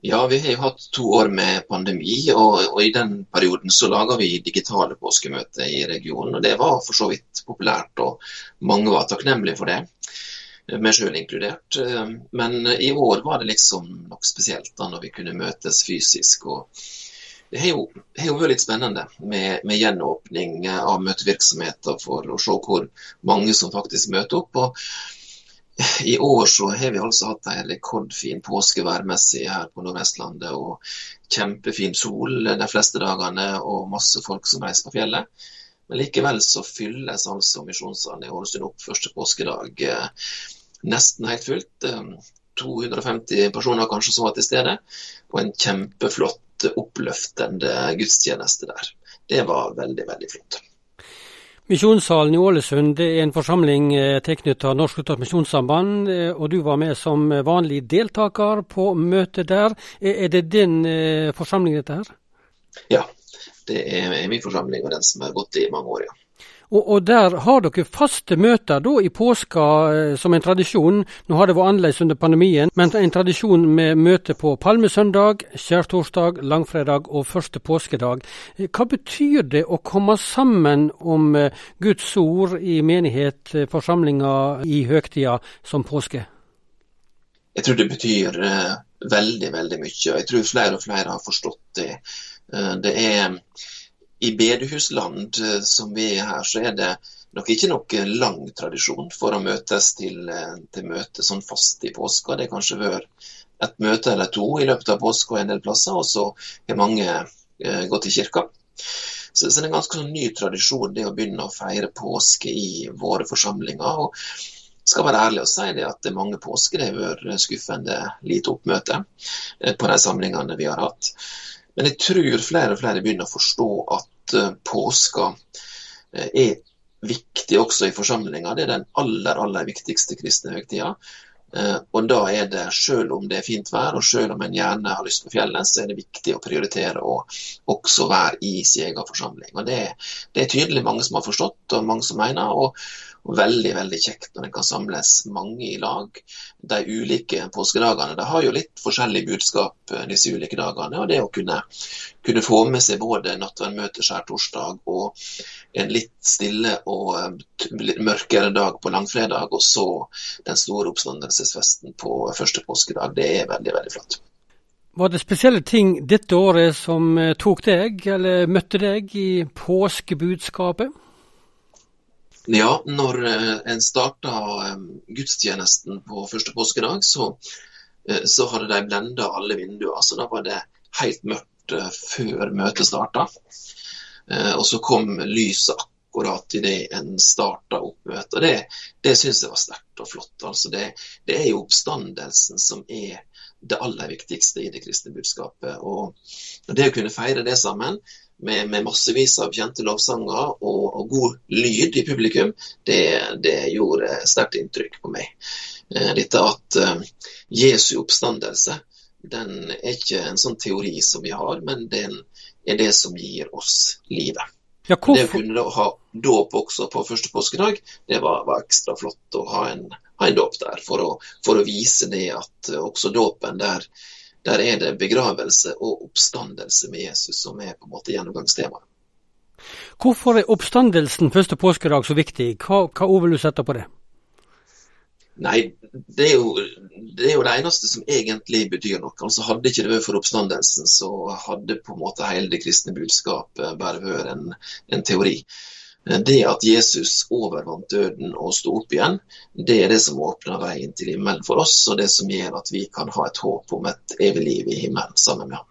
Ja, vi har jo hatt to år med pandemi, og, og i den perioden så laga vi digitale påskemøter i regionen. og Det var for så vidt populært, og mange var takknemlige for det, meg sjøl inkludert. Men i år var det liksom noe spesielt da når vi kunne møtes fysisk. og det har jo, jo vært litt spennende med, med, gjenåpning av møtevirksomheter for å se hvor mange som faktisk møter opp. og i år så har vi altså hatt en rekordfin påske værmessig her på Nordvestlandet. og Kjempefin sol de fleste dagene og masse folk som reiser på fjellet. Men likevel så fylles altså Misjonssalen i Ålesund opp første påskedag eh, nesten helt fullt. 250 eh, personer kanskje som var til stede, og en kjempeflott, oppløftende gudstjeneste der. Det var veldig, veldig flott. Misjonssalen i Ålesund det er en forsamling eh, tilknyttet Norsk Luthersk Misjonssamband, eh, og du var med som vanlig deltaker på møtet der. Er det din eh, forsamling dette her? Ja, det er min forsamling og den som har gått i mange år, ja. Og, og, der har dere faste møter da i påska eh, som en tradisjon. Nå har det vært annerledes under pandemien, men en tradisjon med møte på palmesøndag, skjærtorsdag, langfredag og første påskedag. Eh, hva betyr det å komme sammen om eh, Guds ord i menighet, forsamlinger i høgtida som påske? Jeg tror det betyr veldig, veldig mye. Jeg tror flere og flere har forstått det. Det er i bedehusland eh, som vi er her, så er det nok ikke noe lang tradisjon for å møtes til, eh, til møte sånn fast i påska. Det har kanskje vært et møte eller to i løpet av påska en del plasser, og så har mange eh, gått i kirka. Så, så, det er en ganske sånn ny tradisjon det å begynne å feire påske i våre forsamlinger. og skal være ærlig og si det at det er mange påsker har vært skuffende lite oppmøte eh, på de samlingene vi har hatt. Men jeg tror flere og flere begynner å forstå at uh, påska uh, er viktig også i forsamlinga. Det er den aller, aller viktigste kristne høgtida. Uh, og da er det, selv om det er fint vær, og selv om en gjerne har lyst på fjellet, så er det viktig å prioritere å også være i sin egen forsamling. Og det, det, er tydelig mange som har forstått, og mange som mener. og veldig veldig kjekt når en kan samles mange i lag. De ulike påskedagene de har jo litt forskjellig budskap eh, disse ulike dagene. og Det å kunne, kunne få med seg både nattverdmøte skjærtorsdag og en litt stille og eh, mørkere dag på langfredag, og så den store oppstandelsesfesten på første påskedag, det er veldig, veldig flott. Var det spesielle ting dette året som eh, tok deg, eller møtte deg, i påskebudskapet? Ja, når eh, en starta eh, gudstjenesten på første påskedag, så, eh, så hadde de blenda alle vinduer. Så da var det helt mørkt før møtet starta. Og så kom lyset akkurat idet en starta opp møtet. Det, det syns jeg var sterkt og flott. Altså det, det, er jo oppstandelsen som er det aller viktigste i det kristne budskapet. Og det å kunne feire det sammen, med, med, massevis av kjente lovsanger og, og, god lyd i publikum, det, det gjorde sterkt inntrykk på meg. Eh, dette at uh, Jesu oppstandelse den er ikke en sånn teori som vi har, men den er det som gir oss livet. Ja, det å kunne ha dåp også på første påskedag, det var, var ekstra flott å ha en, ha en dåp der, for å, for å, vise det at også dåpen der der er det begravelse og oppstandelse med Jesus som er på en måte gjennomgangstemaet. Hvorfor er oppstandelsen første påskedag så viktig? Hva, hva ord vil du sette på det? Nei, det er, jo, det er, jo, det eneste som egentlig betyr noe. Altså Hadde ikke det vært for oppstandelsen, så hadde på en måte hele det kristne budskapet bare vært en, en teori. Det at Jesus overvant døden og sto opp igjen, det er det som åpner veien til himmelen for oss, og det som gjør at vi kan ha et håp om et evig liv i himmelen sammen med ham.